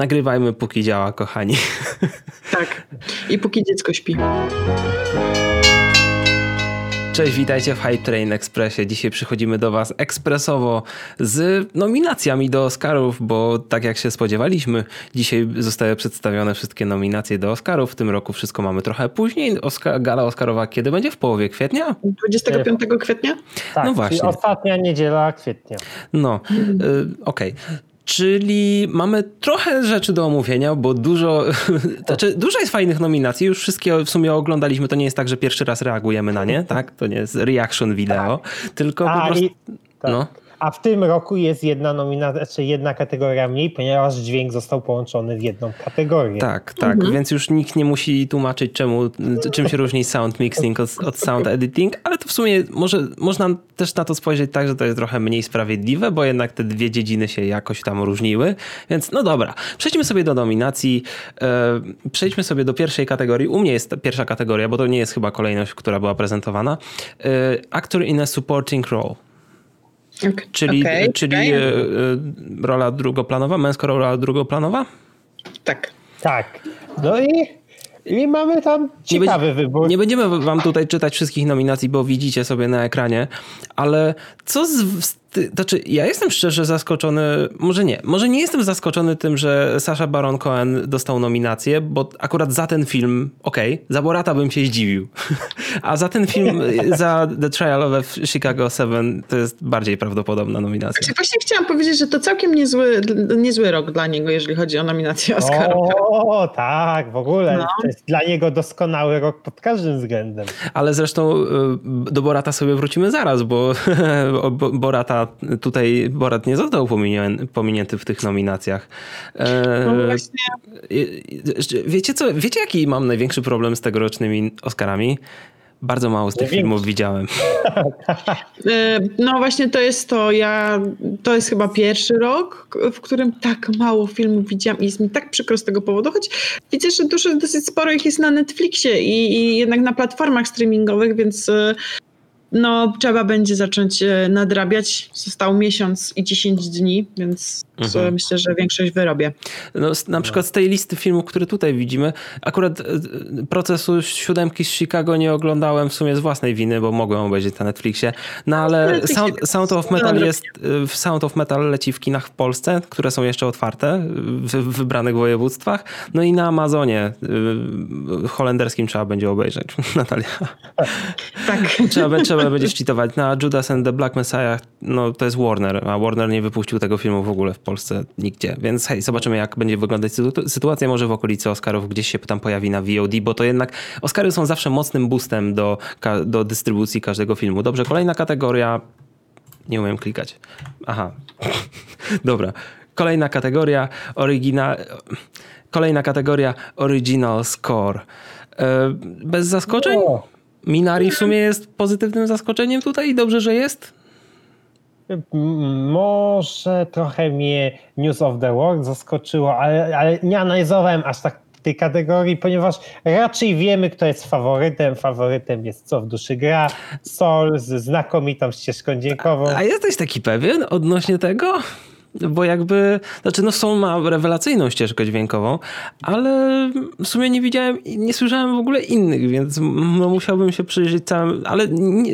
nagrywajmy póki działa, kochani. Tak. I póki dziecko śpi. Cześć, witajcie w Hype Train Expressie. Dzisiaj przychodzimy do Was ekspresowo z nominacjami do Oscarów, bo tak jak się spodziewaliśmy, dzisiaj zostały przedstawione wszystkie nominacje do Oscarów. W tym roku wszystko mamy trochę później. Oscar, gala Oscarowa kiedy będzie? W połowie kwietnia? 25 kwietnia? Tak, No właśnie. ostatnia niedziela kwietnia. No, y, okej. Czyli mamy trochę rzeczy do omówienia, bo dużo, znaczy dużo jest fajnych nominacji, już wszystkie w sumie oglądaliśmy, to nie jest tak, że pierwszy raz reagujemy na nie, tak? To nie jest reaction video, tylko po A, prostu... i, tak. No. A w tym roku jest jedna nominacja, czy jedna kategoria mniej, ponieważ dźwięk został połączony w jedną kategorię. Tak, tak, więc już nikt nie musi tłumaczyć czemu, czym się różni sound mixing od, od sound editing, ale to w sumie może, można też na to spojrzeć tak, że to jest trochę mniej sprawiedliwe, bo jednak te dwie dziedziny się jakoś tam różniły, więc no dobra, przejdźmy sobie do nominacji, e, przejdźmy sobie do pierwszej kategorii, u mnie jest ta pierwsza kategoria, bo to nie jest chyba kolejność, która była prezentowana, e, actor in a supporting role. Czyli, okej, czyli okej. e, e, rola drugoplanowa, męska rola drugoplanowa? Tak. Tak. No i, i mamy tam ciekawy będzie- wybór. Nie będziemy wam tutaj czytać wszystkich nominacji, bo widzicie sobie na ekranie, ale co z... z- ty- Znaczy, ja jestem szczerze zaskoczony, może nie, może nie jestem zaskoczony tym, że Sasha Baron Cohen dostał nominację, bo akurat za ten film, okej, za Borata bym się zdziwił, a za ten film, za The Trial of Chicago 7 to jest bardziej prawdopodobna nominacja. Znaczy właśnie chciałam powiedzieć, że to całkiem niezły, niezły rok dla niego, jeżeli chodzi o nominację Oscarową. O, tak, w ogóle. No. To jest dla niego doskonały rok pod każdym względem. Ale zresztą y, do Borata sobie wrócimy zaraz, bo bo- Tutaj Borat nie został pominię- pominięty w tych nominacjach. E, No właśnie. Wiecie co, wiecie jaki mam największy problem z tegorocznymi Oscarami? Bardzo mało z tych filmów widziałem. E, No właśnie to jest to, ja, to jest chyba pierwszy rok, w którym tak mało filmów widziałam i jest mi tak przykro z tego powodu, choć widzę, że dużo, dosyć sporo ich jest na Netflixie i, i jednak na platformach streamingowych, więc e, no trzeba będzie zacząć e, nadrabiać. Został miesiąc i 10 dni, więc Mhm. myślę, że większość wyrobię. No, na przykład z tej listy filmów, które tutaj widzimy, akurat e, procesu siódemki z Chicago nie oglądałem w sumie z własnej winy, bo mogłem obejrzeć na Netflixie. No ale Netflixie Sound, to Sound of jest Metal jest, e, w Sound of Metal leci w kinach w Polsce, które są jeszcze otwarte w, wybranych województwach. No i na Amazonie holenderskim trzeba będzie obejrzeć. Natalia. Tak. Trzeba, bę- trzeba będzie wczytować. Na Judas and the Black Messiah, no to jest Warner, a Warner nie wypuścił tego filmu w ogóle w Polsce nigdzie. Więc hej, zobaczymy jak będzie wyglądać sytu- sytuacja. Może w okolicy Oscarów gdzieś się tam pojawi na VOD, bo to jednak Oscary są zawsze mocnym boostem do, do dystrybucji każdego filmu. Dobrze, kolejna kategoria. Nie umiem klikać. Aha. Dobra. Kolejna kategoria oryginal. Kolejna kategoria Original Score. E, Bez zaskoczeń? O, Minari w sumie jest pozytywnym zaskoczeniem tutaj i dobrze, że jest. może trochę mnie News of the World zaskoczyło, ale, ale nie analizowałem aż tak tej kategorii, ponieważ raczej wiemy, kto jest faworytem. Faworytem jest Co w duszy gra, Sol z znakomitą ścieżką dźwiękową. A jesteś taki pewien odnośnie tego? Bo jakby, znaczy no Soul ma rewelacyjną ścieżkę dźwiękową, ale w sumie nie widziałem, i nie słyszałem w ogóle innych, więc no musiałbym się przyjrzeć całym, ale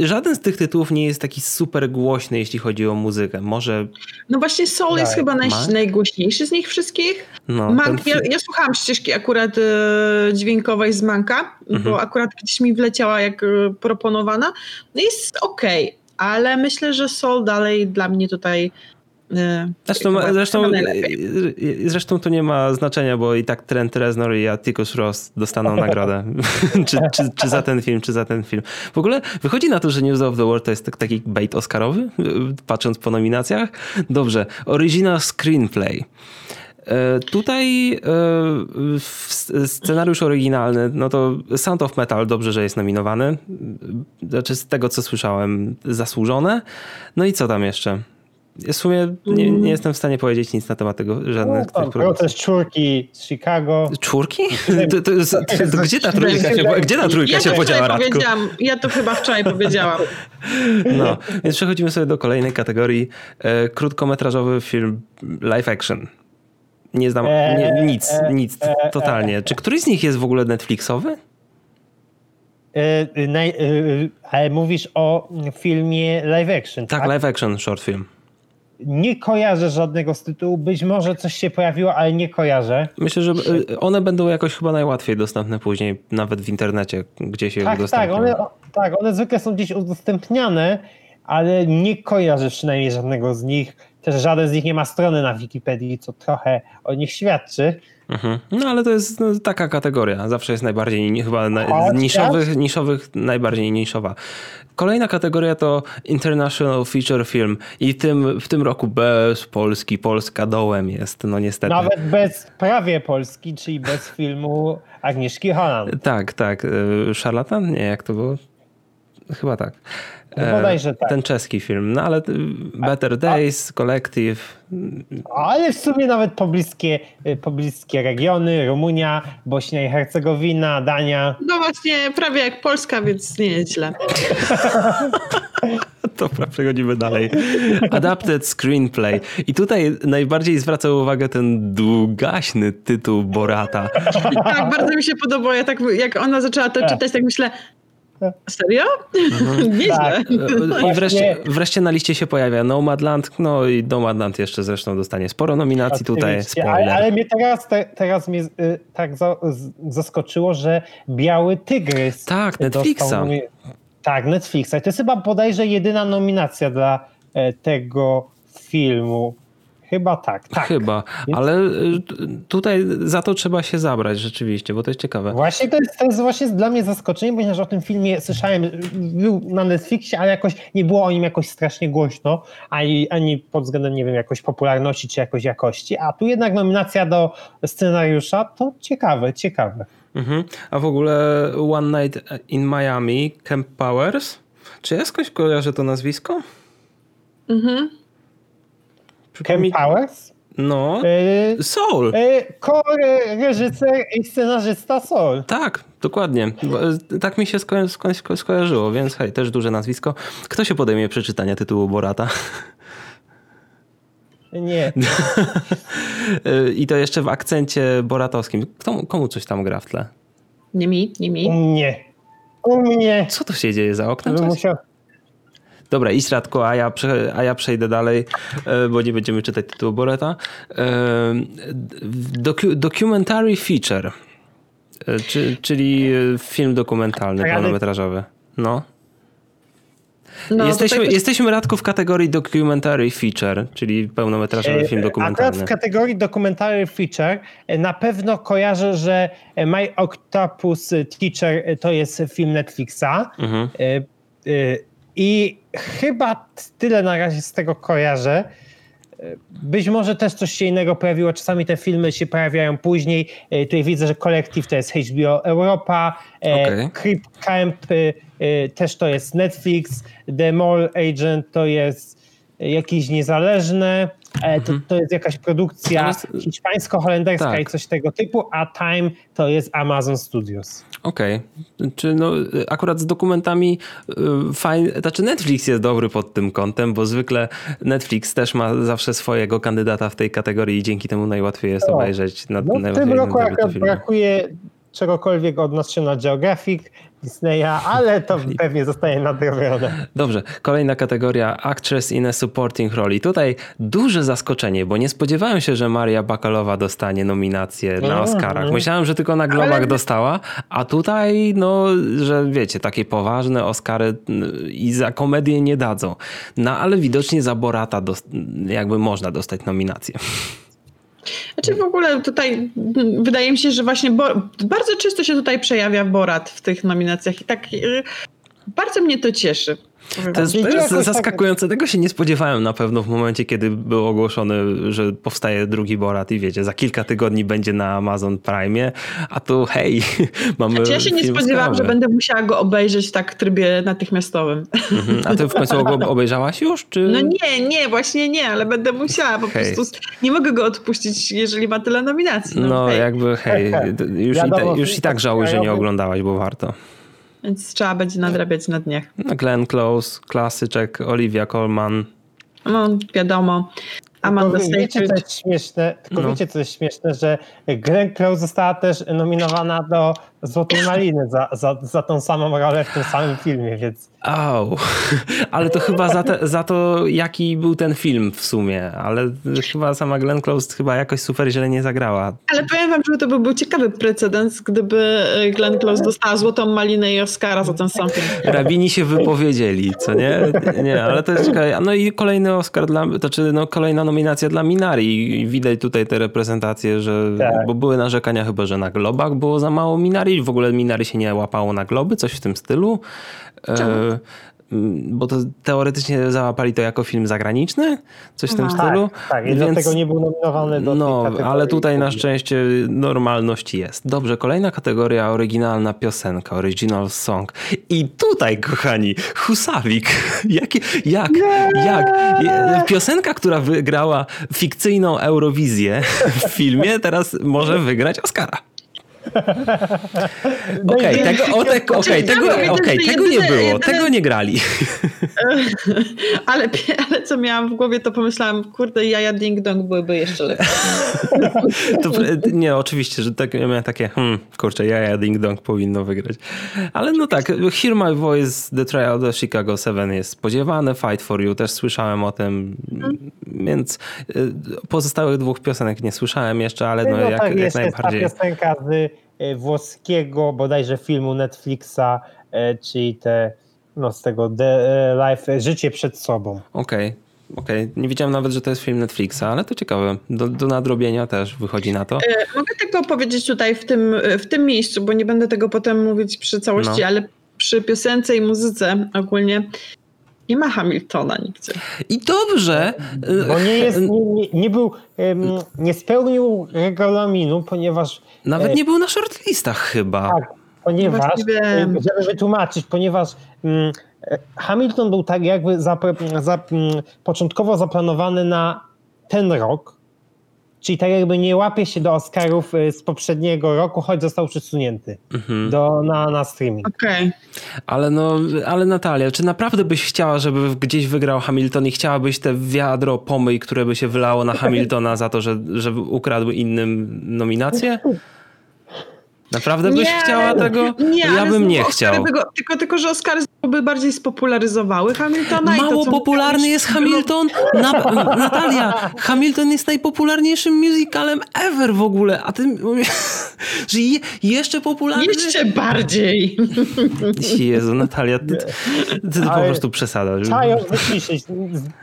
żaden z tych tytułów nie jest taki super głośny, jeśli chodzi o muzykę. Może, No właśnie Soul jest Tak. chyba naj, najgłośniejszy z nich wszystkich. no... Mank, ten ja, fi- ja słuchałam ścieżki akurat e, dźwiękowej z Manka, Mhm. bo akurat gdzieś mi wleciała jak e, proponowana. No jest okej, ale myślę, że Soul dalej dla mnie tutaj Zresztą, zresztą, chyba najlepiej. zresztą to nie ma znaczenia, bo i tak Trent Reznor i Atticus Ross dostaną nagrodę. czy, czy, czy za ten film, czy za ten film. W ogóle wychodzi na to, że News of the World to jest tak- taki bait oscarowy, y, patrząc po nominacjach. Dobrze. Original Screenplay. E, Tutaj e, scenariusz oryginalny, no to Sound of Metal dobrze, że jest nominowany. Znaczy z tego, co słyszałem, zasłużone. No i co tam jeszcze? W sumie nie, nie jestem w stanie powiedzieć nic na temat tego, żadnych No, tych tam produkcji. proces czwórki z Chicago. Czwórki? To, to, to, to gdzie ta trójka się, gdzie ta trójka Ja się to podziała, Radku? powiedziałam, ja to chyba wczoraj powiedziałam. No, więc przechodzimy sobie do kolejnej kategorii. E, krótkometrażowy film live action. Nie znam nie, nic, nic, totalnie. Czy któryś z nich jest w ogóle Netflixowy? Ale mówisz o filmie live action. Tak, tak? live action short film. Nie kojarzę żadnego z tytułu. Być może coś się pojawiło, ale nie kojarzę. Myślę, że y, one będą jakoś chyba najłatwiej dostępne później, nawet w internecie, gdzie się tak, udostępnią. Tak, one, tak, one zwykle są gdzieś udostępniane, ale nie kojarzę przynajmniej żadnego z nich. Też żaden z nich nie ma strony na Wikipedii, co trochę o nich świadczy. Mhm. No ale to jest no, taka kategoria. Zawsze jest najbardziej, chyba na, z niszowych, niszowych, najbardziej niszowa. Kolejna kategoria to International Feature Film i tym, w tym roku bez Polski, Polska dołem jest, no niestety. Nawet bez prawie Polski, czyli bez filmu Agnieszki Holland. Tak, tak. Y, Szarlatan? Nie, jak to było? Chyba tak. No bodajże tak. Ten czeski film, no ale Better Days, Collective. Ale w sumie nawet pobliskie, pobliskie regiony, Rumunia, Bośnia i Hercegowina, Dania. No właśnie, prawie jak Polska, więc nie jest źle. Dobra, przechodzimy dalej. Adapted Screenplay. I tutaj najbardziej zwraca uwagę ten długaśny tytuł Borata. Tak, bardzo mi się podobało. Ja tak, jak ona zaczęła to czytać, tak myślę, Serio? Mhm. Nieźle. Tak. I wreszcie, wreszcie na liście się pojawia Nomadland, no i Nomadland jeszcze zresztą dostanie sporo nominacji Oczywiście, tutaj. Ale, ale mnie teraz, te, teraz mnie y, tak za, zaskoczyło, że Biały Tygrys Tak, Netflixa. Tak, Netflixa. I to jest chyba bodajże jedyna nominacja dla e, tego filmu. Chyba tak, tak. Chyba, ale y, tutaj za to trzeba się zabrać rzeczywiście, bo to jest ciekawe. Właśnie to jest, to jest właśnie dla mnie zaskoczenie, ponieważ o tym filmie słyszałem, był na Netflixie, ale jakoś nie było o nim jakoś strasznie głośno, ani, ani pod względem, nie wiem, jakoś popularności czy jakoś jakości, a tu jednak nominacja do scenariusza to ciekawe, ciekawe. Mhm. A w ogóle One Night in Miami, Camp Powers, czy ja skądś kojarzę to nazwisko? Mhm. Kemi Powers? No, y, Soul. Y, reżyser i scenarzysta Soul. Tak, dokładnie. Y, tak mi się sko sko skojarzyło, więc hej, też duże nazwisko. Kto się podejmie przeczytania tytułu Borata? Nie. I to jeszcze w akcencie boratowskim. Kto, komu coś tam gra w tle? Nie mi, nie mi. Nie. U mnie. Co to się dzieje za oknem? Musiał, Dobra, idź Radko, a ja, a ja przejdę dalej, e, bo nie będziemy czytać tytułu Boreta. E, docu documentary feature, e, czyli film dokumentalny, pełnometrażowy. No. No, jesteśmy, tutaj... jesteśmy Radko w kategorii documentary feature, czyli pełnometrażowy film dokumentalny. Akurat w kategorii documentary feature na pewno kojarzę, że My Octopus Teacher to jest film Netflixa. Mhm. I chyba tyle na razie z tego kojarzę. Być może też coś się innego pojawiło. Czasami te filmy się pojawiają później. E, tutaj widzę, że Kolektyw to jest HBO Europa, e, okay. Creep Camp e, też to jest Netflix, The Mall Agent to jest jakieś niezależne, to, mhm. to jest jakaś produkcja hiszpańsko-holenderska tak. i coś tego typu, a Time to jest Amazon Studios. Okej. Okay. Czy no, akurat z dokumentami y, fajnie, znaczy Netflix jest dobry pod tym kątem, bo zwykle Netflix też ma zawsze swojego kandydata w tej kategorii i dzięki temu najłatwiej jest obejrzeć. Na, no, w tym roku akurat brakuje czegokolwiek od National Geographic, Disneya, ale to pewnie zostaje nadrobione. Dobrze, kolejna kategoria Actress in a Supporting Role. I tutaj duże zaskoczenie, bo nie spodziewałem się, że Maria Bakalowa dostanie nominację na mm, Oscarach. Mm. Myślałem, że tylko na Globach ale... dostała, a tutaj, no, że wiecie, takie poważne Oscary i za komedię nie dadzą. No, ale widocznie za Borata jakby można dostać nominację. Znaczy w ogóle tutaj wydaje mi się, że właśnie Bo bardzo często się tutaj przejawia Borat w tych nominacjach i tak y, bardzo mnie to cieszy. To jest, to jest zaskakujące. Tego się nie spodziewałem na pewno w momencie, kiedy był ogłoszony, że powstaje drugi Borat i wiecie, za kilka tygodni będzie na Amazon Prime, a tu hej, mamy znaczy Ja się nie spodziewałam, że będę musiała go obejrzeć tak w trybie natychmiastowym. Mhm. A ty w końcu go obejrzałaś już? Czy... No nie, nie, właśnie nie, ale będę musiała, po hej. prostu nie mogę go odpuścić, jeżeli ma tyle nominacji. No, no hej. jakby hej, już, i, już i tak żałuj, że nie oglądałaś, bo warto. Więc trzeba będzie nadrabiać na dniach. No, Glenn Close, klasyczek, Olivia Colman. No, wiadomo. Amanda Tylko wiecie, co Seyfried. jest śmieszne, tylko No. wiecie, co jest śmieszne, że Glenn Close została też nominowana do Złotej Maliny za, za, za tą samą rolę w tym samym filmie, więc Au. Ale to chyba za, te, za to, jaki był ten film w sumie. Ale chyba sama Glenn Close chyba jakoś super źle nie zagrała. Ale powiem wam, że to by był ciekawy precedens, gdyby e, Glenn Close dostała Złotą Malinę i Oscara za ten sam film. Rabini się wypowiedzieli, co nie? Nie, ale to jest ciekawe. No i kolejny Oscar dla, to czy no kolejna nominacja dla Minari. Widać tutaj te reprezentacje, że, Tak. bo były narzekania chyba, że na globach było za mało Minari. W ogóle Minari się nie łapało na globy, coś w tym stylu. E, bo to teoretycznie załapali to jako film zagraniczny, coś w tym Aha. stylu. tak, tak, i Więc- dlatego nie był nominowany do No, ale tutaj na szczęście normalność jest. Dobrze, kolejna kategoria oryginalna piosenka, original song. I tutaj, kochani, Husawik. Jak, jak? Je- Piosenka, która wygrała fikcyjną Eurowizję w filmie, teraz może wygrać Oscara. No Okej, wiecie, tego, o, te, okej, Ja tego, tego nie było, jedyne- tego nie grali. Ale, ale co miałam w głowie, to pomyślałam, kurde, jaja ding dong byłyby jeszcze lepsze. To, nie, oczywiście, że tak, ja miałem takie, hmm, kurczę, jaja Ding Dong powinno wygrać. Ale no tak, Hear My Voice, The Trial of Chicago 7 jest spodziewane, Fight For You też słyszałem o tym, więc y, pozostałych dwóch piosenek nie słyszałem jeszcze, ale no, No, jak, jak jest ta najbardziej. piosenka z włoskiego bodajże filmu Netflixa, e, czyli te, no z tego The e, Life, Życie przed sobą. Okej, okej. Nie wiedziałem nawet, że to jest film Netflixa, ale to ciekawe. Do, do nadrobienia też wychodzi na to. E, Mogę tylko powiedzieć tutaj w tym, w tym miejscu, bo nie będę tego potem mówić przy całości, No. ale przy piosence i muzyce ogólnie nie ma Hamiltona nigdzie. I dobrze. Bo nie jest, nie, nie, nie był, nie spełnił regulaminu, ponieważ Nawet e, nie był na shortlistach chyba. Tak, ponieważ, Właściwie- żeby wytłumaczyć, ponieważ Hamilton był tak jakby zapra- za, mm, początkowo zaplanowany na ten rok, czyli tak jakby nie łapie się do Oscarów e, z poprzedniego roku, choć został przesunięty Mhm. do, na, na streaming. Okej. Ale no, ale Natalia, czy naprawdę byś chciała, żeby gdzieś wygrał Hamilton i chciałabyś te wiadro pomyj, które by się wylało na Hamiltona za to, że, że ukradł innym nominację? Naprawdę byś Nie, chciała tego? Nie, ja bym nie chciał. Tylko, tylko, że Oscary by bardziej spopularyzowały Hamiltona. to, Mało co popularny mówiłeś- jest Hamilton? Na, Natalia, Hamilton jest najpopularniejszym musicalem ever w ogóle, a ty że je, jeszcze popularny? Jeszcze bardziej. Jezu, Natalia, ty, ty, ty po prostu przesadzasz. Trzeba ją wyciszyć.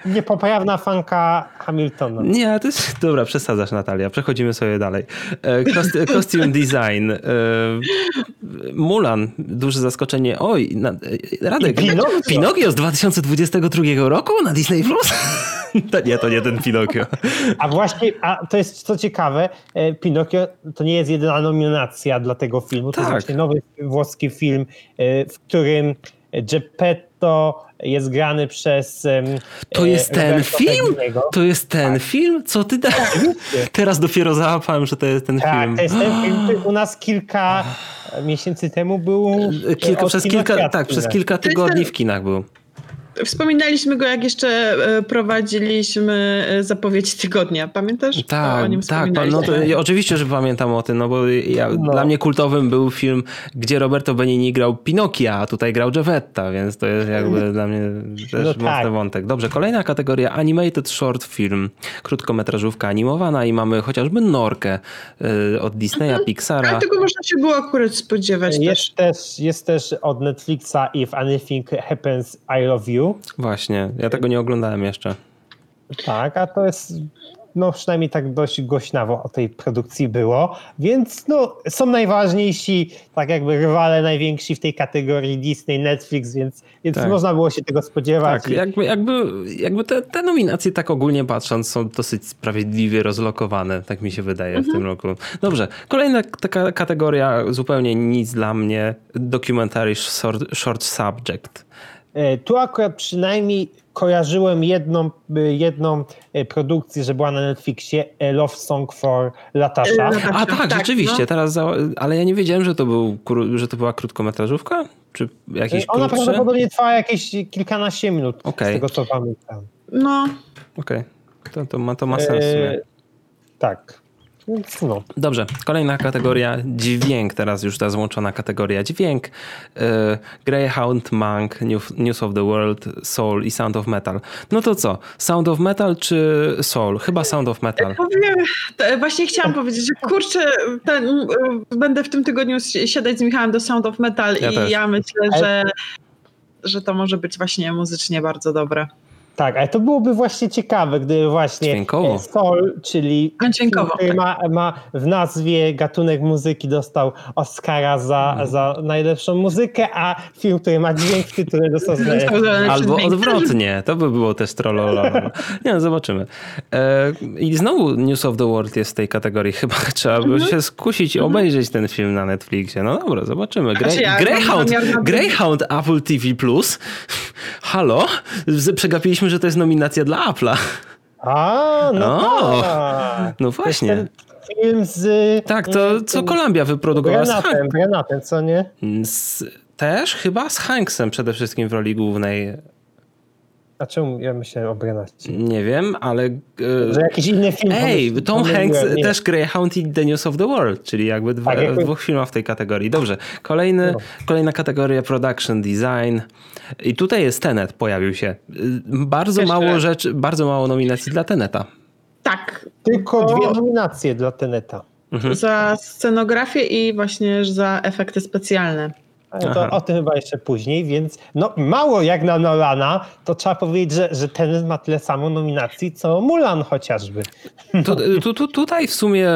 Niepoprawna fanka Hamiltona. Nie, to jest... Dobra, przesadzasz Natalia. Przechodzimy sobie dalej. E, Kost, costume design. Mulan. Duże zaskoczenie. Oj, na, Radek. Pinokio. Pinokio z 2022 roku na Disney+. Plus? To nie, to nie ten Pinokio. A właśnie, a to jest co ciekawe, e, Pinokio to nie jest jedyna nominacja dla tego filmu. To Tak. jest właśnie nowy włoski film, e, w którym Geppetto jest grany przez. To e, jest ten Roberto film? To jest ten film? Co ty da... Teraz dopiero załapałem, że to jest ten Tak, film. to jest ten film, który u nas kilka miesięcy temu był. Kilka, przez, kilka, tak, przez kilka tygodni ten- w kinach był. Wspominaliśmy go, jak jeszcze e, prowadziliśmy e, zapowiedź tygodnia. Pamiętasz? Tak, o nim tak, no to, oczywiście, że pamiętam o tym, no bo ja, No. dla mnie kultowym był film, gdzie Roberto Benigni grał Pinokia, a tutaj grał Giovetta, więc to jest jakby dla mnie też No mocny tak. wątek. Dobrze, kolejna kategoria Animated Short Film, krótkometrażówka animowana i mamy chociażby Norkę y, od Disneya, Pixara. Ale tego można się było akurat spodziewać też. Jest też, jest też od Netflixa If Anything Happens, I Love You. Właśnie, ja tego nie oglądałem jeszcze. Tak, a to jest, no przynajmniej tak dość głośnawo o tej produkcji było, więc no są najważniejsi, tak jakby rywale najwięksi w tej kategorii Disney, Netflix, więc, więc Tak. można było się tego spodziewać. Tak, I- jakby, jakby, jakby te, te nominacje tak ogólnie patrząc są dosyć sprawiedliwie rozlokowane, tak mi się wydaje w tym roku. Dobrze, kolejna taka kategoria zupełnie nic dla mnie, documentary short, short subject. E, Tu akurat przynajmniej kojarzyłem jedną, y, jedną e, produkcję, że była na Netflixie, e, Love Song for Latasha. E, A tak, tak, rzeczywiście, no. teraz, za, ale ja nie wiedziałem, że to, był, że to była krótkometrażówka? Czy jakiś E, Ona krótszy? prawdopodobnie trwała jakieś kilkanaście minut, Okej. z tego co pamiętam. No, Okej. To, to, ma, to ma sens. E, tak. Więc no. Dobrze, kolejna kategoria dźwięk, teraz już ta złączona kategoria dźwięk. E, Greyhound, Monk, News- of the World, Soul i Sound of Metal. No to co? Sound of Metal czy Soul? Chyba Sound of Metal. Powiem, to właśnie chciałam powiedzieć, że kurczę, ten, y, będę w tym tygodniu si- siadać z Michałem do Sound of Metal Ja i też. ja myślę, że, że to może być właśnie muzycznie bardzo dobre. Tak, ale to byłoby właśnie ciekawe, gdyby właśnie Dźwiękowo. e, Soul, czyli dźwiękowo, film, który tak. ma, ma w nazwie gatunek muzyki dostał Oscara za, Mhm. za najlepszą muzykę, a film, który ma dźwięk w tytule dostał za najlepszą Albo odwrotnie, to by było też trollolo. Nie no, zobaczymy. E, I znowu News of the World jest w tej kategorii. Chyba trzeba by się skusić i obejrzeć ten film na Netflixie. No dobra, zobaczymy. Znaczy mam Greyhound, Greyhound Apple TV+. Plus. Halo? Z- Przegapiliśmy, że to jest nominacja dla Apple'a. A, no O, tak. No właśnie. film z... Tak, to co tym Columbia wyprodukowała z, Granatem, Hank, granatem, co nie? z Też chyba z Hanksem przede wszystkim w roli głównej. A czemu ja myślę o Granacie? Nie wiem, ale... e, Że jakiś inny film Ej, pomyśl- Tom Hanks nie. też Greyhound i The News of the World, czyli jakby dwa, Tak, jakby- dwóch filmów w tej kategorii. Dobrze, Kolejny, No. kolejna kategoria Production Design. I tutaj jest Tenet, pojawił się. Y, Bardzo Jeszcze. mało rzeczy, bardzo mało nominacji dla Teneta. Tak, Tylko dwie nominacje dla Teneta. Mhm. za scenografię i właśnie za efekty specjalne. Aha. to o tym chyba jeszcze później, więc no mało jak na Nolana, to trzeba powiedzieć, że, że ten ma tyle samo nominacji, co Mulan chociażby. Tu, tu, tu, tutaj w sumie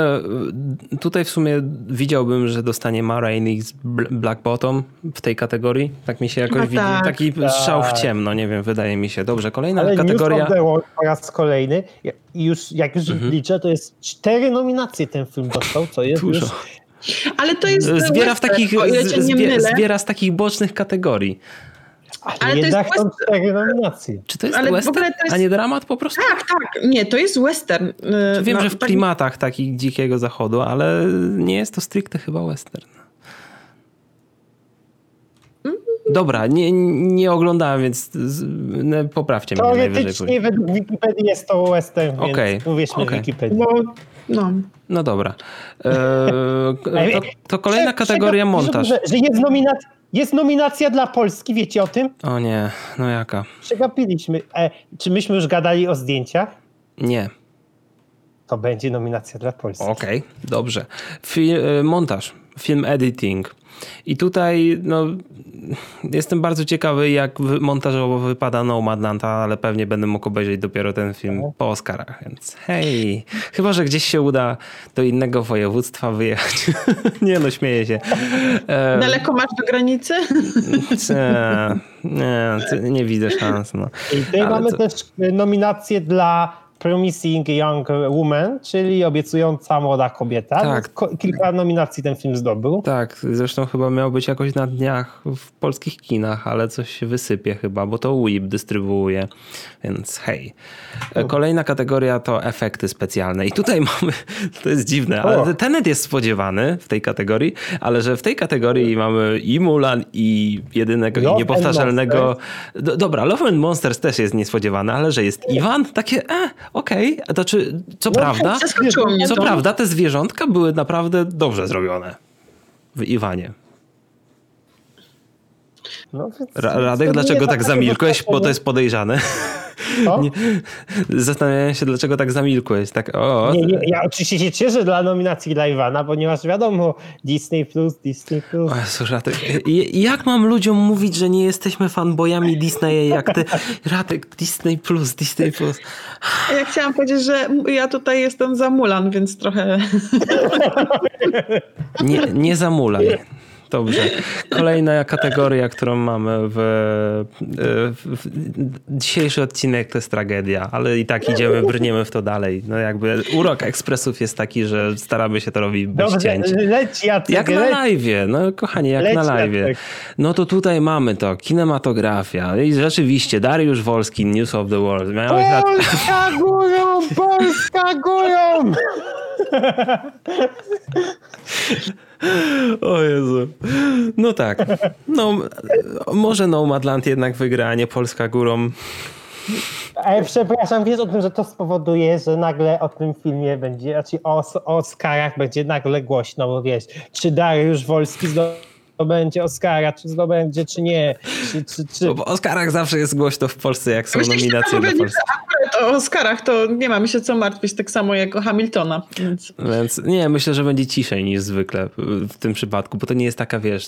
tutaj w sumie widziałbym, że dostanie Ma Rainey z Bl- Black Bottom w tej kategorii. Tak mi się jakoś widzi. tak, Taki tak. strzał w ciemno, nie wiem, wydaje mi się. Dobrze, kolejna Ale kategoria. News of po raz kolejny, i już, jak już Mhm. liczę, to jest cztery nominacje ten film dostał, co jest Dużo. już... Ale to jest Zbiera, w takich, zbie, mylę. zbiera z takich bocznych kategorii. Ale, Ale to jest western. nominacje. Czy to jest Ale western, to jest- a nie dramat po prostu? Tak, tak. Nie, to jest western. Yy, Wiem, no, że w tak- klimatach takich dzikiego zachodu, ale nie jest to stricte chyba western. Dobra, nie, nie oglądałem, więc z, no, poprawcie mnie. Teoretycznie według Wikipedii jest to western, więc uwierzmy okej. Wikipedii. Bo, no. No dobra. Eee, to, to kolejna kategoria montaż. Że, że jest, nominac- jest nominacja dla Polski, wiecie o tym? O nie, no jaka? Przegapiliśmy. E, czy myśmy już gadali o zdjęciach? Nie. To będzie nominacja dla Polski. Okej, dobrze. Fi- e, montaż, film editing. I tutaj no, jestem bardzo ciekawy, jak montażowo wypada Nomadland, ale pewnie będę mógł obejrzeć dopiero ten film po Oscarach, więc hej. Chyba, że gdzieś się uda do innego województwa wyjechać. nie no, śmieję się. Daleko masz do granicy? nie, nie, nie widzę szans. No. I tutaj Ale mamy to- też nominację dla Promising Young Woman, czyli obiecująca młoda kobieta. Tak. Kilka nominacji ten film zdobył. Tak, zresztą chyba miał być jakoś na dniach w polskich kinach, ale coś się wysypie chyba, bo to WIP dystrybuuje, więc hej. E, Kolejna kategoria to efekty specjalne i tutaj mamy, to jest dziwne, ale. Tenet jest spodziewany w tej kategorii, ale że w tej kategorii mamy i Mulan i jedynego Love i niepowtarzalnego... Do, dobra, Love and Monsters też jest niespodziewany, ale że jest Iwan, takie e, okej, to czy, co No, prawda... Co to. prawda, te zwierzątka były naprawdę dobrze zrobione w Iwanie. No, Radek, dlaczego tak takie zamilkłeś? Bo to zaskoczenie. jest podejrzane. Nie, zastanawiałem się, dlaczego tak zamilkłeś. Tak, o, Nie, nie, ja oczywiście się cieszę dla nominacji dla Iwana, ponieważ wiadomo, Disney Plus, Disney Plus. O Jezu, Radek, i- jak mam ludziom mówić, że nie jesteśmy fanboyami Disneya, jak ty, Radek, Disney Plus, Disney Plus. Ja chciałam powiedzieć, że ja tutaj jestem za Mulan, więc trochę... Nie, nie zamulaj. Dobrze. Kolejna kategoria, którą mamy w, w, w dzisiejszy odcinek to jest tragedia, ale i tak idziemy, brniemy w to dalej. No jakby urok ekspresów jest taki, że staramy się to robić bez Dobrze, cięć. leć Jacek, Jak na live, no kochani, jak Leć, na live. No to tutaj mamy to, kinematografia. I rzeczywiście, Dariusz Wolski, News of the World. Miałeś lat... Polska górą, Polska górą! O Jezu. No tak. No, może Nomadland jednak wygra, a nie Polska górą. Ale przepraszam, wiesz o tym, że to spowoduje, że nagle o tym filmie będzie, znaczy o, o Oscarach będzie nagle głośno, bo wiesz, czy Dariusz Wolski zdobędzie Oscara, czy zdobędzie, czy nie. Czy, czy, czy... No bo o Oscarach zawsze jest głośno w Polsce, jak są Myślę, nominacje dla Polski. O Oscarach to nie mamy się co martwić, tak samo jak o Hamiltona. Więc... Więc nie, myślę, że będzie ciszej niż zwykle w tym przypadku, bo to nie jest taka, wiesz,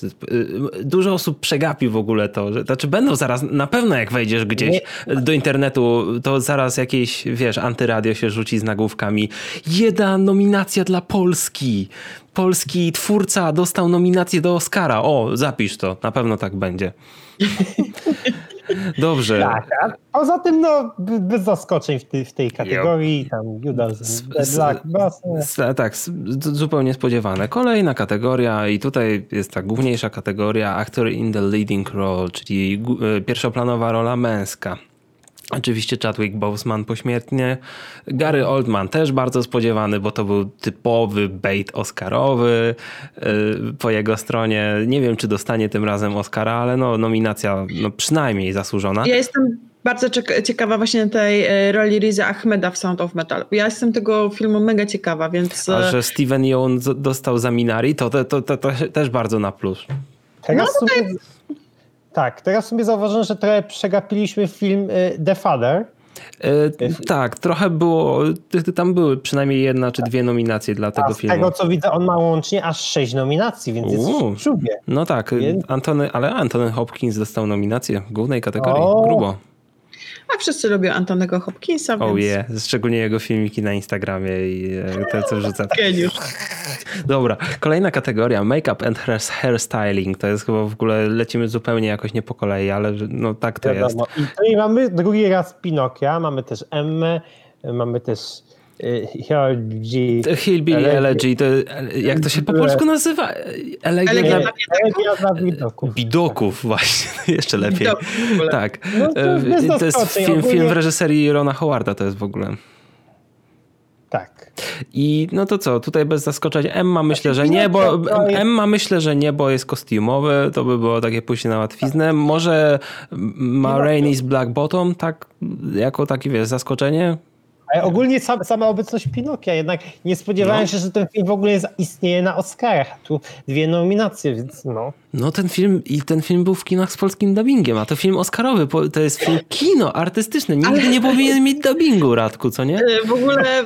dużo osób przegapi w ogóle to, że, znaczy będą zaraz, na pewno jak wejdziesz gdzieś do internetu, to zaraz jakieś, wiesz, antyradio się rzuci z nagłówkami. Jedna nominacja dla Polski. Polski twórca dostał nominację do Oscara. O, zapisz to, na pewno tak będzie. Dobrze. Tak, a poza tym, no, bez zaskoczeń w, tej, w tej kategorii, tam Judas, Black, Tak, zupełnie spodziewane. Kolejna kategoria i tutaj jest ta główniejsza kategoria Actor in the Leading Role, czyli e, pierwszoplanowa rola męska. Oczywiście Chadwick Boseman pośmiertnie. Gary Oldman też bardzo spodziewany, bo to był typowy bait oscarowy y, po jego stronie. Nie wiem, czy dostanie tym razem Oscara, ale no, nominacja no, przynajmniej zasłużona. Ja jestem bardzo ciekawa właśnie tej e, roli Riza Ahmeda w Sound of Metal. Ja jestem tego filmu mega ciekawa, więc... A że Steven Yeun dostał za Minari, to, to, to, to, to też bardzo na plus. Teraz no, tutaj... Tak, teraz sobie zauważyłem, że trochę przegapiliśmy film y, The Father. Yy, tak, trochę było, tam były przynajmniej jedna czy dwie nominacje dla tego filmu. Z tego co widzę, on ma łącznie aż sześć nominacji, więc jest w czubie. No tak, więc... Antony, ale Antony Hopkins dostał nominację w głównej kategorii, o. grubo. A wszyscy lubią Antonego Hopkinsa. Oh więc... yeah, szczególnie jego filmiki na Instagramie i e, te, co wrzuca. Geniusz. Dobra, kolejna kategoria, make-up and hairstyling. To jest chyba w ogóle, lecimy zupełnie jakoś nie po kolei, ale no tak to Wiadomo. jest. I mamy drugi raz Pinokia, mamy też Emmę, mamy też Hillbilly, Hillbilly Elegy, to jak to się po polsku nazywa? Elegia, Elegia dla widoków. Widoków, właśnie, jeszcze lepiej. Tak. No to, to, jest film, film w reżyserii Rona Howarda, to jest w ogóle. Tak. I no to co, tutaj bez zaskoczenia. Emma myślę, że nie, bo Emma myślę, że nie, bo jest kostiumowy, to by było takie pójście na łatwiznę. Może Ma Rainey's Black Bottom, tak, jako takie, wiesz, zaskoczenie? Ale ogólnie sam, sama obecność Pinokia, jednak nie spodziewałem no. się, że ten film w ogóle jest, istnieje na Oscarach. Tu dwie nominacje, więc no. No ten film i ten film był w kinach z polskim dubbingiem, a to film oscarowy, to jest film kino artystyczny. Nigdy Ale... nie powinien mieć dubbingu, Radku, co nie? W ogóle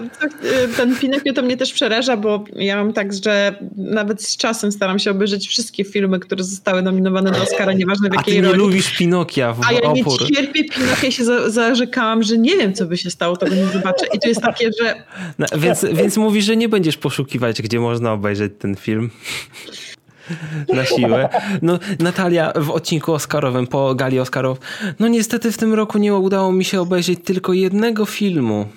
ten Pinokio to mnie też przeraża, bo ja mam tak, że nawet z czasem staram się obejrzeć wszystkie filmy, które zostały nominowane do Oscara, nieważne w jakiej roli. A ty nie lubisz Pinokia w A ja nie cierpię Pinokia się zarzekałam, że nie wiem, co by się stało, tego nie zobaczę. I to jest takie, że... No, więc, więc mówisz, że nie będziesz poszukiwać, gdzie można obejrzeć ten film na siłę. No, Natalia w odcinku Oscarowym po gali Oscarow. No niestety w tym roku nie udało mi się obejrzeć tylko jednego filmu.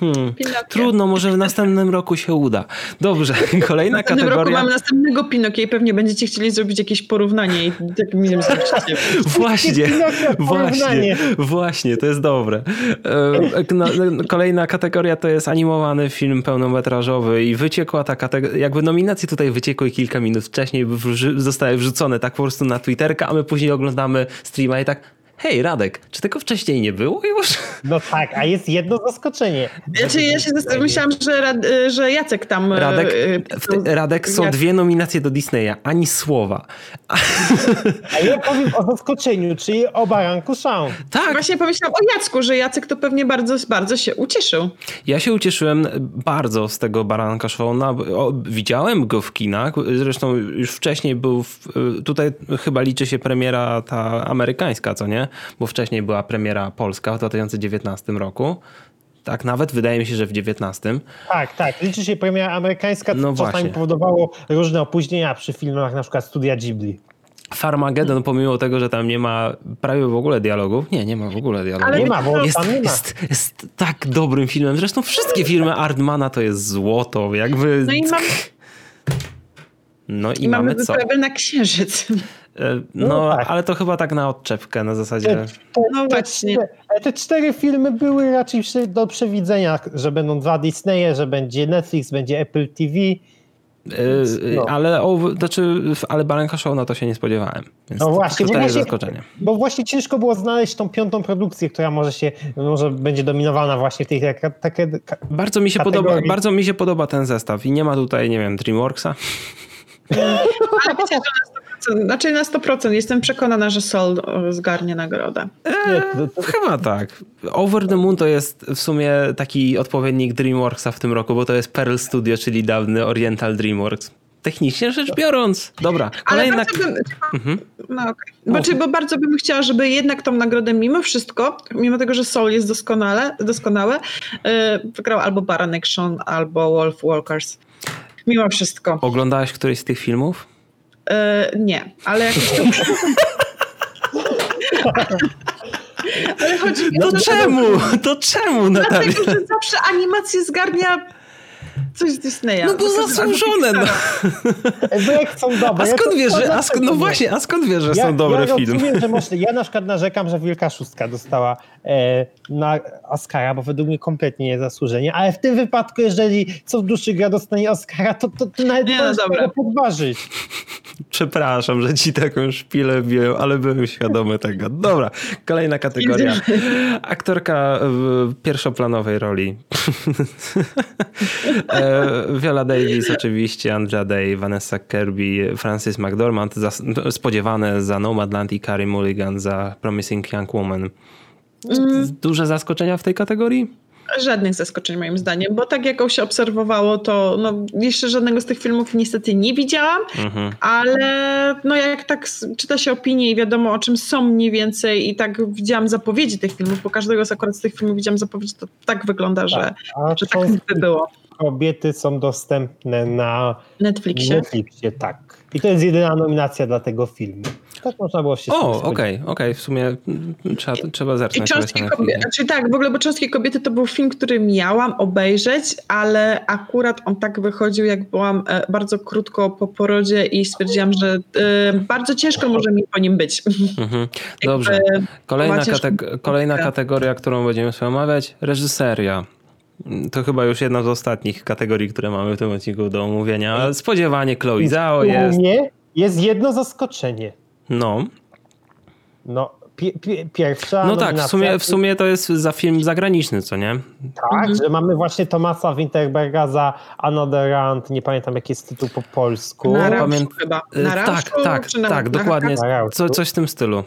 Hmm. Trudno, może w następnym roku się uda. Dobrze, kolejna w kategoria. W roku mamy następnego Pinokia i pewnie będziecie chcieli zrobić jakieś porównanie i tak mi zrobicie. Właśnie, właśnie, właśnie, to jest dobre. E, kolejna kategoria to jest animowany film pełnometrażowy i wyciekła ta kategoria, jakby nominacje tutaj wyciekły kilka minut wcześniej, zostały wrzucone tak po prostu na Twitterka, a my później oglądamy streama i tak hej Radek, czy tego wcześniej nie było już? No tak, a jest jedno zaskoczenie. Znaczy, ja się myślałam, że, że Jacek tam... E, Radek, Radek są dwie nominacje do Disneya, ani słowa. A ja powiem o zaskoczeniu, czyli o Baranku Shaun. Tak. Właśnie pomyślałam o Jacku, że Jacek to pewnie bardzo, bardzo się ucieszył. Ja się ucieszyłem bardzo z tego Baranka Shauna. Widziałem go w kinach, zresztą już wcześniej był, w, tutaj chyba liczy się premiera ta amerykańska, co nie? Bo wcześniej była premiera polska w 2019 roku. Tak, nawet wydaje mi się, że w 19. Tak, tak. Liczy się premiera amerykańska, co no czasami właśnie. powodowało różne opóźnienia przy filmach, na przykład Studia Ghibli. Farmageddon, pomimo tego, że tam nie ma prawie w ogóle dialogów. Nie, nie ma w ogóle dialogów. Ale nie ma, bo jest, tam nie ma. Jest, jest tak dobrym filmem. Zresztą wszystkie filmy Artmana to jest złoto. Jakby... No i mamy... No i, I mamy, mamy co? na księżyc. E, no, no tak. ale to chyba tak na odczepkę na zasadzie. Te, te, no właśnie. Te, te, cztery filmy były raczej do przewidzenia, że będą dwa Disneye, że będzie Netflix, będzie Apple TV. Yy, no. Ale, o, znaczy, ale Baranka Show na to się nie spodziewałem. Więc no właśnie, to, to jest zaskoczenie. Bo właśnie ciężko było znaleźć tą piątą produkcję, która może się, może będzie dominowana właśnie w tej takie, bardzo mi się podoba Bardzo mi się podoba ten zestaw i nie ma tutaj, nie wiem, Dreamworksa. Ale 100%, znaczy na 100% jestem przekonana, że Sol zgarnie nagrodę. Eee, chyba tak. Over the Moon to jest w sumie taki odpowiednik Dreamworksa w tym roku, bo to jest Pearl Studio, czyli dawny Oriental Dreamworks. Technicznie rzecz biorąc. Dobra, kolejna... Ale bym, mhm. no, okay. znaczy, bo bardzo bym chciała, żeby jednak tą nagrodę mimo wszystko, mimo tego, że Soul jest doskonale, doskonałe, yy, wygrał albo Baron Action, albo Wolf Walkers. Mimo wszystko. Oglądałaś któryś z tych filmów? Yy, nie, ale jakoś to... ale chodzi mi o to, czemu? To czemu, Natalia? Dlatego, że zawsze animację zgarnia coś z Disneya. No bo zasłużone. No. Bo jak są dobre. A skąd wiesz, że, a sk no właśnie, a skąd wiesz, że ja, są dobre ja filmy? Rozumiem, że może, ja na przykład narzekam, że Wielka Szóstka dostała e, na Oscara, bo według mnie kompletnie nie zasłużenie, ale w tym wypadku, jeżeli co w duszy gra dostanie Oscara, to, to, to nawet nie no, podważyć. Przepraszam, że ci taką szpilę biłem, ale byłem świadomy tego. Dobra, kolejna kategoria. Aktorka w pierwszoplanowej roli. E, Viola Davis oczywiście, Andrea Day, Vanessa Kirby, Francis McDormand, spodziewane za Nomadland i Carrie Mulligan za Promising Young Woman. Mm. Duże zaskoczenia w tej kategorii? Żadnych zaskoczeń moim zdaniem, bo tak jak się obserwowało, to no, jeszcze żadnego z tych filmów niestety nie widziałam, mhm. ale no jak tak czyta się opinie i wiadomo o czym są mniej więcej i tak widziałam zapowiedzi tych filmów, bo każdego z akurat z tych filmów widziałam zapowiedzi, to tak wygląda, tak, że, że tak by było. Kobiety są dostępne na Netflixie. Netflixie, tak. I to jest jedyna nominacja dla tego filmu. Tak można było się O, okej, okej, okay, okay. w sumie trzeba, trzeba zacząć. I Cząstki kobiety, znaczy tak, w ogóle, bo Cząstki kobiety to był film, który miałam obejrzeć, ale akurat on tak wychodził, jak byłam e, bardzo krótko po porodzie i stwierdziłam, że y, bardzo ciężko może mi po nim być. Mhm. Dobrze. Kolejna, kateg kolejna kategoria, którą będziemy sobie omawiać, reżyseria. To chyba już jedna z ostatnich kategorii, które mamy w tym odcinku do omówienia. Spodziewanie Chloe Zhao jest. Nie, jest jedno zaskoczenie. No. No, pi pi pierwsza. No tak, w sumie, w sumie to jest za film zagraniczny, co nie? Tak, mhm. że mamy właśnie Tomasa Winterberga za Another Round, nie pamiętam jaki jest tytuł po polsku. Na Pamię... chyba. Na tak, tak, tak, tak, dokładnie. Co, coś w tym stylu.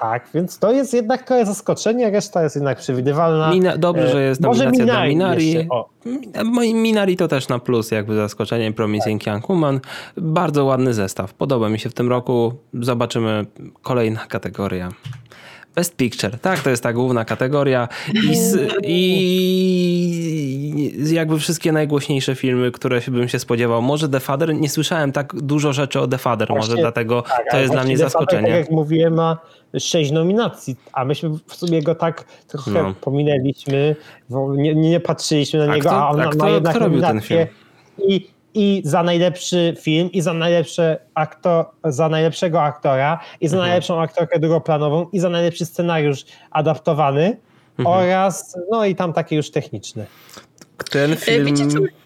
Tak, więc to jest jednak zaskoczenie, reszta jest jednak przewidywalna. Mina, dobrze, że jest Może nominacja Minari dla Minari. Minari to też na plus, jakby zaskoczenie Promising tak. Young Woman. Bardzo ładny zestaw. Podoba mi się w tym roku. Zobaczymy kolejna kategoria. Best Picture. Tak, to jest ta główna kategoria. I, i jakby wszystkie najgłośniejsze filmy, które bym się spodziewał. Może The Father, nie słyszałem tak dużo rzeczy o The Father, właśnie, może dlatego tak, to jest dla mnie zaskoczenie. Father, tak jak mówiłem, ma sześć nominacji, a myśmy w sumie go tak trochę no. pominęliśmy, nie, nie patrzyliśmy na niego, a, kto, a on a kto, ma jednak kto robił ten film? I i za najlepszy film, i za, najlepszy aktor, za najlepszego aktora, i za mhm. najlepszą aktorkę drugoplanową, i za najlepszy scenariusz adaptowany mhm. oraz no i tam takie już techniczne. Ten e, film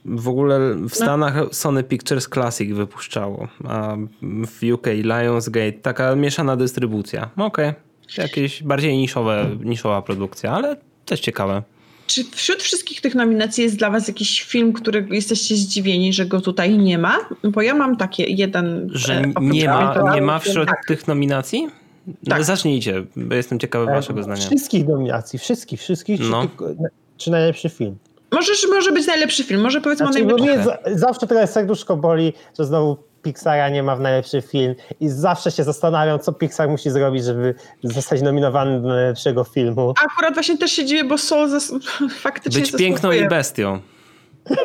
w ogóle w no. Stanach. Sony Pictures Classic wypuszczało, a w UK Lionsgate taka mieszana dystrybucja. Okej, okay. jakieś bardziej niszowe, niszowa produkcja, ale też ciekawe. Czy wśród wszystkich tych nominacji jest dla was jakiś film, który jesteście zdziwieni, że go tutaj nie ma? Bo ja mam takie jeden... Że e, nie ma, nie ma wśród tak. tych nominacji? No, tak. Zacznijcie, bo jestem ciekawy e, waszego zdania. Wszystkich nominacji, wszystkich, wszystkich, no. czy, czy najlepszy film? Możesz, może być najlepszy film, może powiedzmy znaczy, o najlepszym. Zawsze trochę serduszko boli, że znowu Pixara nie ma w najlepszy film i zawsze się zastanawiam, co Pixar musi zrobić, żeby zostać nominowany do najlepszego filmu. Akurat właśnie też się dziwię, bo Soul zas- faktycznie Być piękną i bestią.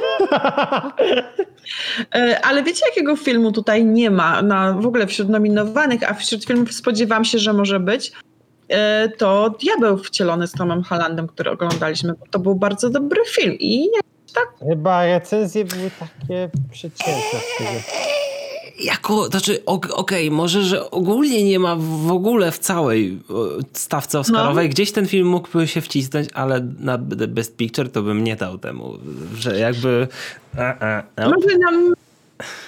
E, ale wiecie, jakiego filmu tutaj nie ma na, w ogóle wśród nominowanych, a wśród filmów spodziewam się, że może być? E, to Diabeł wcielony z Tomem Hollandem, który oglądaliśmy. To był bardzo dobry film i tak. Chyba recenzje były takie przeciętne jako, znaczy, okej, okay, może, że ogólnie nie ma w ogóle w całej stawce Oscarowej. No. Gdzieś ten film mógłby się wcisnąć, ale na Best Picture to bym nie dał temu, że jakby... A, a, no. Może nam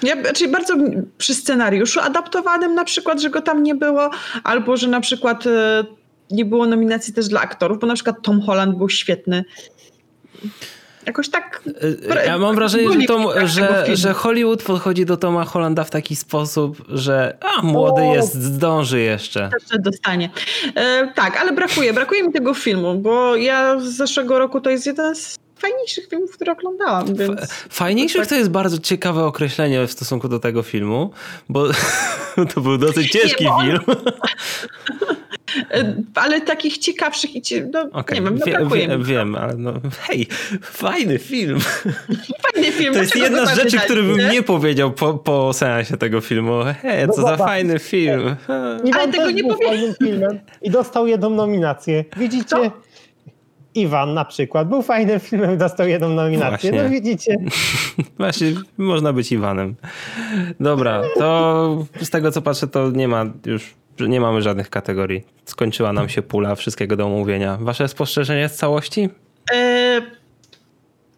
Ja, czyli bardzo przy scenariuszu adaptowanym na przykład, że go tam nie było, albo że na przykład e, nie było nominacji też dla aktorów, bo na przykład Tom Holland był świetny. Jakoś tak. E, ja mam wrażenie, że, Tom, że, że, Hollywood podchodzi do Toma Hollanda w taki sposób, że a, młody o, jest, zdąży jeszcze. Jeszcze dostanie. E, tak, ale brakuje, brakuje mi tego filmu, bo ja z zeszłego roku to jest jeden z fajniejszych filmów, które oglądałam. Więc Fajniejszych to, to jest bardzo ciekawe określenie w stosunku do tego filmu, bo to był dosyć ciężki nie, on... film. ale takich ciekawszych i no, okay. nie wiem, no brakuje wie, Wiem, ale no hej, fajny film. Fajny film. To jest jedna z rzeczy, które bym nie powiedział po, po seansie tego filmu. Hej, no co za fajny film. ale tego nie powiedział. I dostał jedną nominację. Widzicie? Co? Iwan na przykład był fajnym filmem, dostał jedną nominację. Właśnie. No widzicie. Właśnie, można być Iwanem. Dobra, to z tego co patrzę, to nie ma już, nie mamy żadnych kategorii. Skończyła nam się pula wszystkiego do omówienia. Wasze spostrzeżenie z całości? E,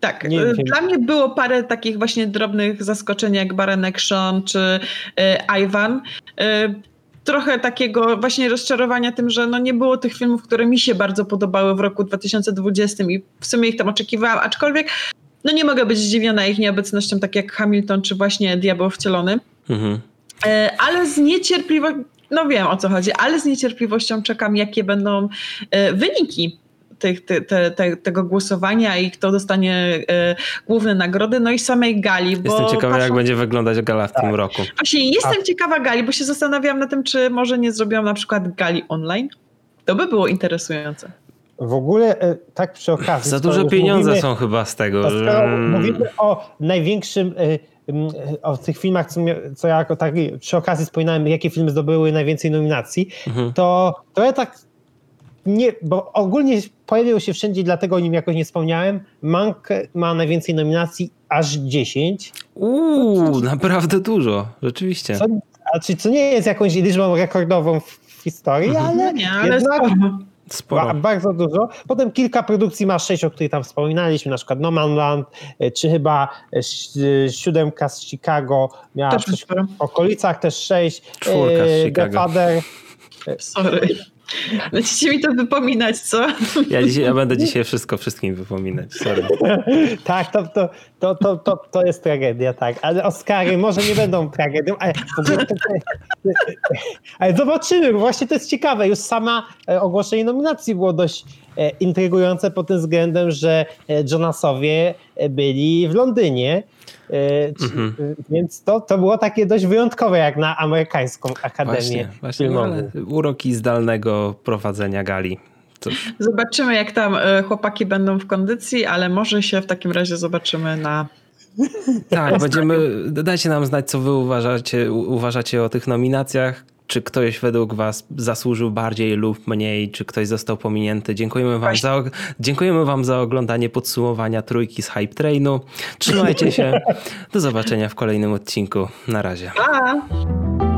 tak, nie, nie. dla mnie było parę takich właśnie drobnych zaskoczeń jak Baran Sean czy e, Iwan. E, trochę takiego właśnie rozczarowania tym, że no nie było tych filmów, które mi się bardzo podobały w roku 2020 i w sumie ich tam oczekiwałam, aczkolwiek no nie mogę być zdziwiona ich nieobecnością, tak jak Hamilton czy właśnie Diabeł Wcielony. Mhm. E, ale z niecierpliwością, no wiem o co chodzi, ale z niecierpliwością czekam, jakie będą e, wyniki tych, te, te, te, tego głosowania i kto dostanie e, główne nagrody, no i samej gali. Bo jestem ciekawa, patrzą... jak będzie wyglądać gala w tak. tym roku. Właśnie jestem A. ciekawa gali, bo się zastanawiałam na tym, czy może nie zrobiłam na przykład gali online. To by było interesujące. W ogóle e, tak przy okazji. Za duże pieniądze mówimy, są chyba z tego. Że... Mówimy o największym o tych filmach, co, co ja tak przy okazji wspominałem, jakie filmy zdobyły najwięcej nominacji, mhm. to, to ja tak nie, bo ogólnie pojawił się wszędzie, dlatego o nim jakoś nie wspomniałem. Mank ma najwięcej nominacji, aż 10. Uuu, naprawdę dużo, rzeczywiście. Co, znaczy, co nie jest jakąś liczbą rekordową w, historii, mhm. ale, nie, ale jednak sporo. Bardzo dużo. Potem kilka produkcji ma 6, o których tam wspominaliśmy, na przykład No Man Land, e, czy chyba e, e, Siódemka z Chicago miała też w okolicach, też 6. Czwórka z Chicago. The Father. Sorry. Będziecie mi to wypominać, co? Ja, dzisiaj, ja będę dzisiaj wszystko wszystkim wypominać, sorry. tak, to, to, to, to, to, to jest tragedia, tak. Ale Oscary może nie będą tragedią, ale, ale zobaczymy, właśnie to jest ciekawe. Już sama e, ogłoszenie nominacji było dość intrygujące pod tym względem, że e, Jonasowie byli w Londynie Mhm. Więc to, to było takie dość wyjątkowe jak na amerykańską akademię właśnie, właśnie, filmową. uroki zdalnego prowadzenia gali. Cóż. Zobaczymy jak tam e, chłopaki będą w kondycji, ale może się w takim razie zobaczymy na tak, będziemy. Dajcie nam znać, co wy uważacie, uważacie o tych nominacjach czy ktoś według Was zasłużył bardziej lub mniej, czy ktoś został pominięty. Dziękujemy Wam, za, dziękujemy wam za oglądanie podsumowania trójki z Hype Trainu. Trzymajcie się. Do zobaczenia w kolejnym odcinku. Na razie. Pa!